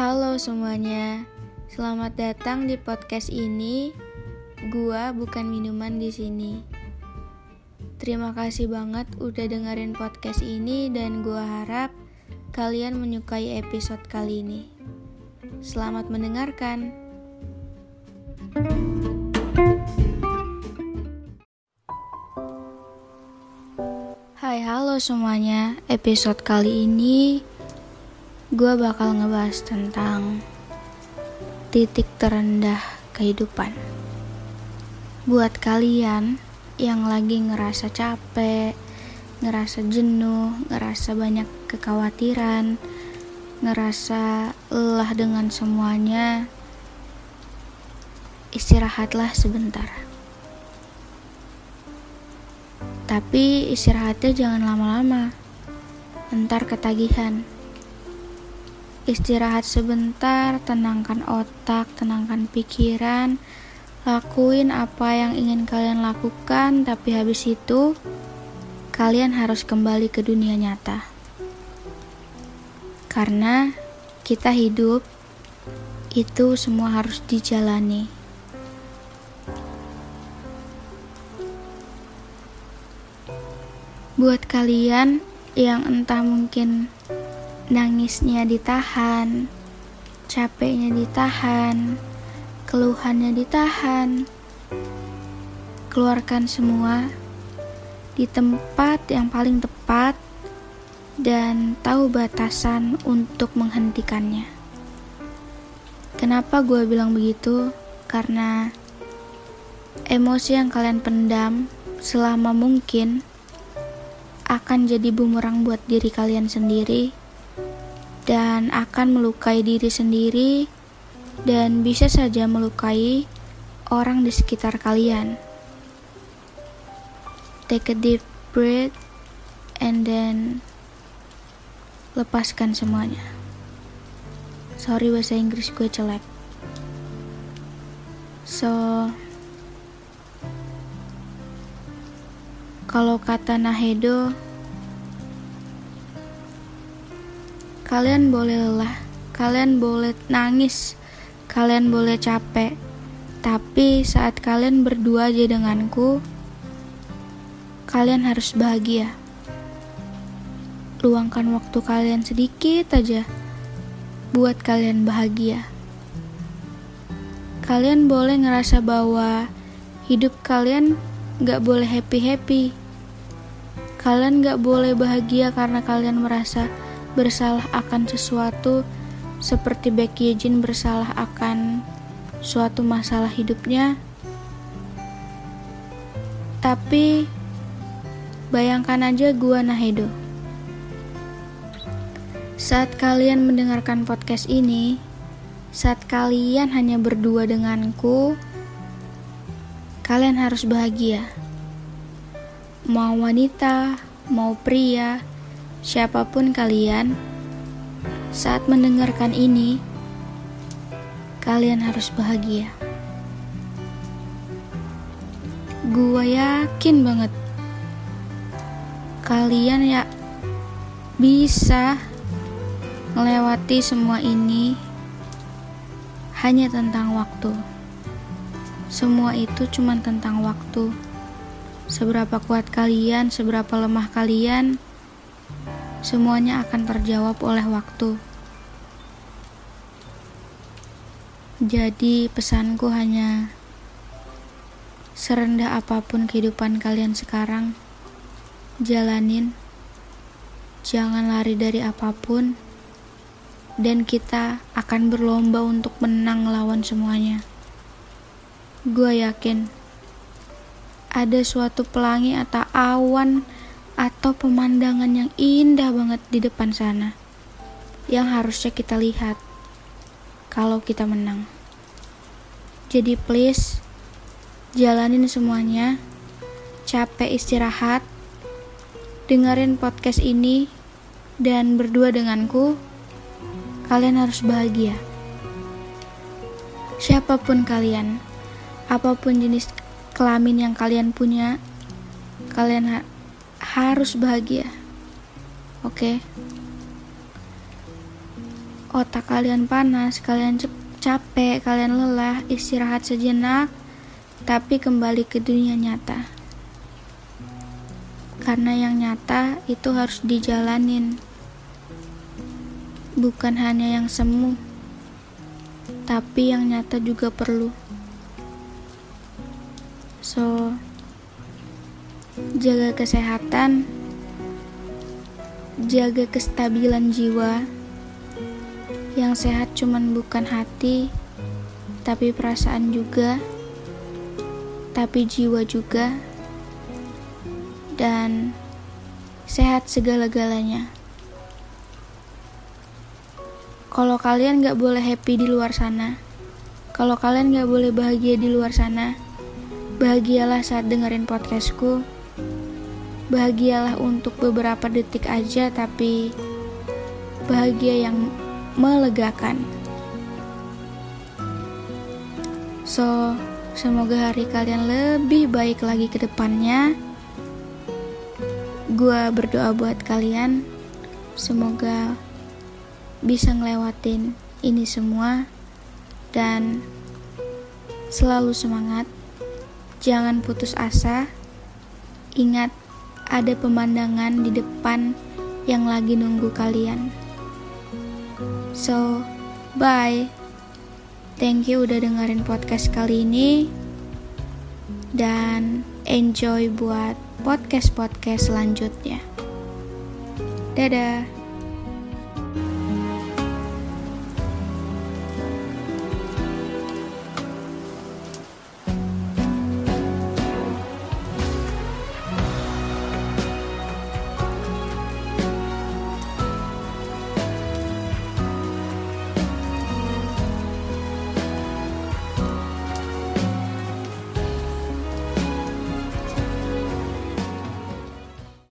Halo semuanya, selamat datang di podcast ini. Gua bukan minuman di sini. Terima kasih banget udah dengerin podcast ini dan gua harap kalian menyukai episode kali ini. Selamat mendengarkan. Hai, halo semuanya. Episode kali ini gue bakal ngebahas tentang titik terendah kehidupan. Buat kalian yang lagi ngerasa capek, ngerasa jenuh, ngerasa banyak kekhawatiran, ngerasa lelah dengan semuanya, istirahatlah sebentar. Tapi istirahatnya jangan lama-lama, ntar ketagihan. Istirahat sebentar, tenangkan otak, tenangkan pikiran, lakuin apa yang ingin kalian lakukan, tapi habis itu kalian harus kembali ke dunia nyata. Karena kita hidup itu semua harus dijalani. Buat kalian yang entah mungkin Nangisnya ditahan, capeknya ditahan, keluhannya ditahan. Keluarkan semua di tempat yang paling tepat dan tahu batasan untuk menghentikannya. Kenapa gue bilang begitu? Karena emosi yang kalian pendam selama mungkin akan jadi bumerang buat diri kalian sendiri dan akan melukai diri sendiri dan bisa saja melukai orang di sekitar kalian. Take a deep breath and then lepaskan semuanya. Sorry bahasa Inggris gue jelek. So, kalau kata Nahedo, Kalian boleh lelah, kalian boleh nangis, kalian boleh capek, tapi saat kalian berdua aja denganku, kalian harus bahagia. Luangkan waktu kalian sedikit aja buat kalian bahagia. Kalian boleh ngerasa bahwa hidup kalian gak boleh happy-happy. Kalian gak boleh bahagia karena kalian merasa bersalah akan sesuatu seperti Becky Jin bersalah akan suatu masalah hidupnya. Tapi bayangkan aja gua Nahedo. Saat kalian mendengarkan podcast ini, saat kalian hanya berdua denganku, kalian harus bahagia. Mau wanita, mau pria, Siapa pun kalian, saat mendengarkan ini, kalian harus bahagia. Gua yakin banget kalian ya bisa melewati semua ini hanya tentang waktu. Semua itu cuma tentang waktu. Seberapa kuat kalian, seberapa lemah kalian, semuanya akan terjawab oleh waktu. Jadi, pesanku hanya serendah apa pun kehidupan kalian sekarang, jalanin, jangan lari dari apa pun, dan kita akan berlomba untuk menang lawan semuanya. Gue yakin ada suatu pelangi atau awan atau pemandangan yang indah banget di depan sana yang harusnya kita lihat kalau kita menang. Jadi please jalanin semuanya. Capek istirahat. Dengerin podcast ini dan berdua denganku. Kalian harus bahagia. Siapa pun kalian, apa pun jenis kelamin yang kalian punya, kalian harus bahagia. Oke. Okay? otak kalian panas, kalian capek, kalian lelah, istirahat sejenak, tapi kembali ke dunia nyata. Karena yang nyata itu harus dijalanin, bukan hanya yang semu, tapi yang nyata juga perlu. So, jaga kesehatan, jaga kestabilan jiwa. Yang sehat cuman bukan hati, tapi perasaan juga, tapi jiwa juga, dan sehat segala-galanya. Kalau kalian gak boleh happy di luar sana, kalau kalian gak boleh bahagia di luar sana, bahagialah saat dengerin podcastku bahagialah untuk beberapa detik aja tapi bahagia yang melegakan. So semoga hari kalian lebih baik lagi ke depannya. Gue berdoa buat kalian. Semoga bisa ngelewatin ini semua. Dan selalu semangat. Jangan putus asa. Ingat ada pemandangan di depan yang lagi nunggu kalian. So, bye. Thank you udah dengerin podcast kali ini. Dan enjoy buat podcast-podcast selanjutnya. Dadah.